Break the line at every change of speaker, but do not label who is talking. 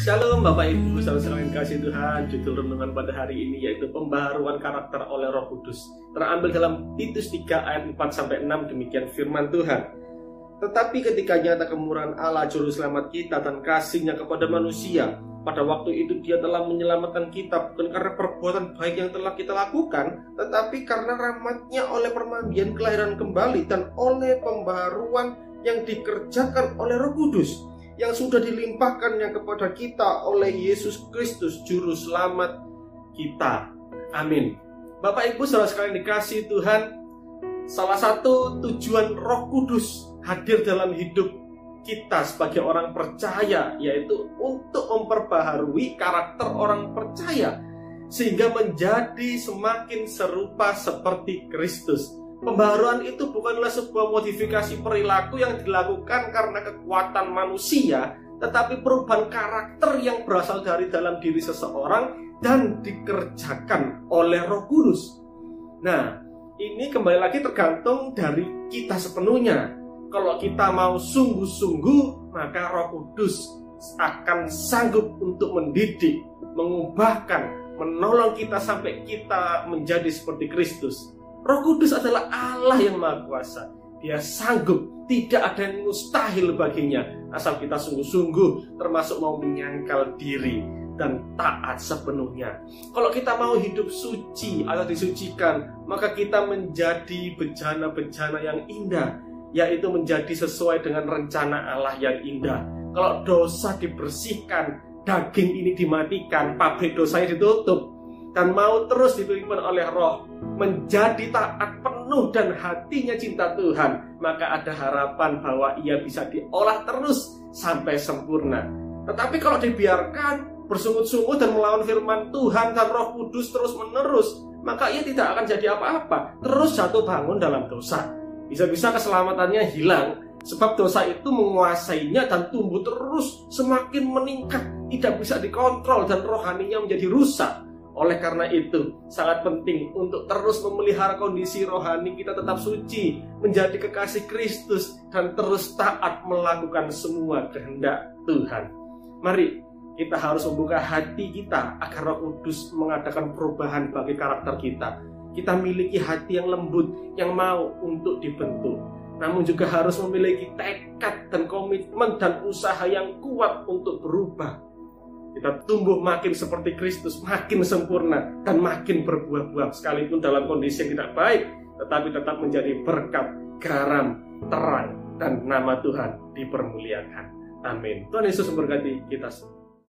Shalom Bapak Ibu, saudara yang kasih Tuhan. Judul renungan pada hari ini yaitu Pembaharuan karakter oleh roh kudus. Terambil dalam Titus 3 ayat 4 sampai 6 demikian firman Tuhan. Tetapi ketika nyata kemurahan Allah Juru selamat kita dan kasihnya kepada manusia Pada waktu itu dia telah menyelamatkan kita Bukan karena perbuatan baik yang telah kita lakukan Tetapi karena rahmatnya oleh permandian kelahiran kembali Dan oleh pembaharuan yang dikerjakan oleh roh kudus yang sudah dilimpahkannya kepada kita oleh Yesus Kristus Juru Selamat kita. Amin. Bapak Ibu saudara sekalian dikasih Tuhan, salah satu tujuan Roh Kudus hadir dalam hidup kita sebagai orang percaya yaitu untuk memperbaharui karakter orang percaya sehingga menjadi semakin serupa seperti Kristus. Pembaharuan itu bukanlah sebuah modifikasi perilaku yang dilakukan karena kekuatan manusia, tetapi perubahan karakter yang berasal dari dalam diri seseorang dan dikerjakan oleh Roh Kudus. Nah, ini kembali lagi tergantung dari kita sepenuhnya. Kalau kita mau sungguh-sungguh, maka Roh Kudus akan sanggup untuk mendidik, mengubahkan, menolong kita sampai kita menjadi seperti Kristus. Roh Kudus adalah Allah yang Maha Kuasa. Dia sanggup, tidak ada yang mustahil baginya, asal kita sungguh-sungguh, termasuk mau menyangkal diri dan taat sepenuhnya. Kalau kita mau hidup suci atau disucikan, maka kita menjadi bejana-bejana yang indah, yaitu menjadi sesuai dengan rencana Allah yang indah. Kalau dosa dibersihkan, daging ini dimatikan, pabrik dosanya ditutup, dan mau terus dipimpin oleh roh menjadi taat penuh dan hatinya cinta Tuhan maka ada harapan bahwa ia bisa diolah terus sampai sempurna. Tetapi kalau dibiarkan bersungut-sungut dan melawan firman Tuhan dan roh kudus terus menerus maka ia tidak akan jadi apa-apa. Terus jatuh bangun dalam dosa. Bisa-bisa keselamatannya hilang sebab dosa itu menguasainya dan tumbuh terus semakin meningkat tidak bisa dikontrol dan rohaninya menjadi rusak oleh karena itu, sangat penting untuk terus memelihara kondisi rohani kita tetap suci, menjadi kekasih Kristus, dan terus taat melakukan semua kehendak Tuhan. Mari kita harus membuka hati kita agar Roh Kudus mengadakan perubahan bagi karakter kita. Kita miliki hati yang lembut, yang mau untuk dibentuk. Namun juga harus memiliki tekad dan komitmen dan usaha yang kuat untuk berubah kita tumbuh makin seperti Kristus, makin sempurna dan makin berbuah-buah sekalipun dalam kondisi yang tidak baik, tetapi tetap menjadi berkat, garam, terang dan nama Tuhan dipermuliakan. Amin. Tuhan Yesus memberkati kita semua.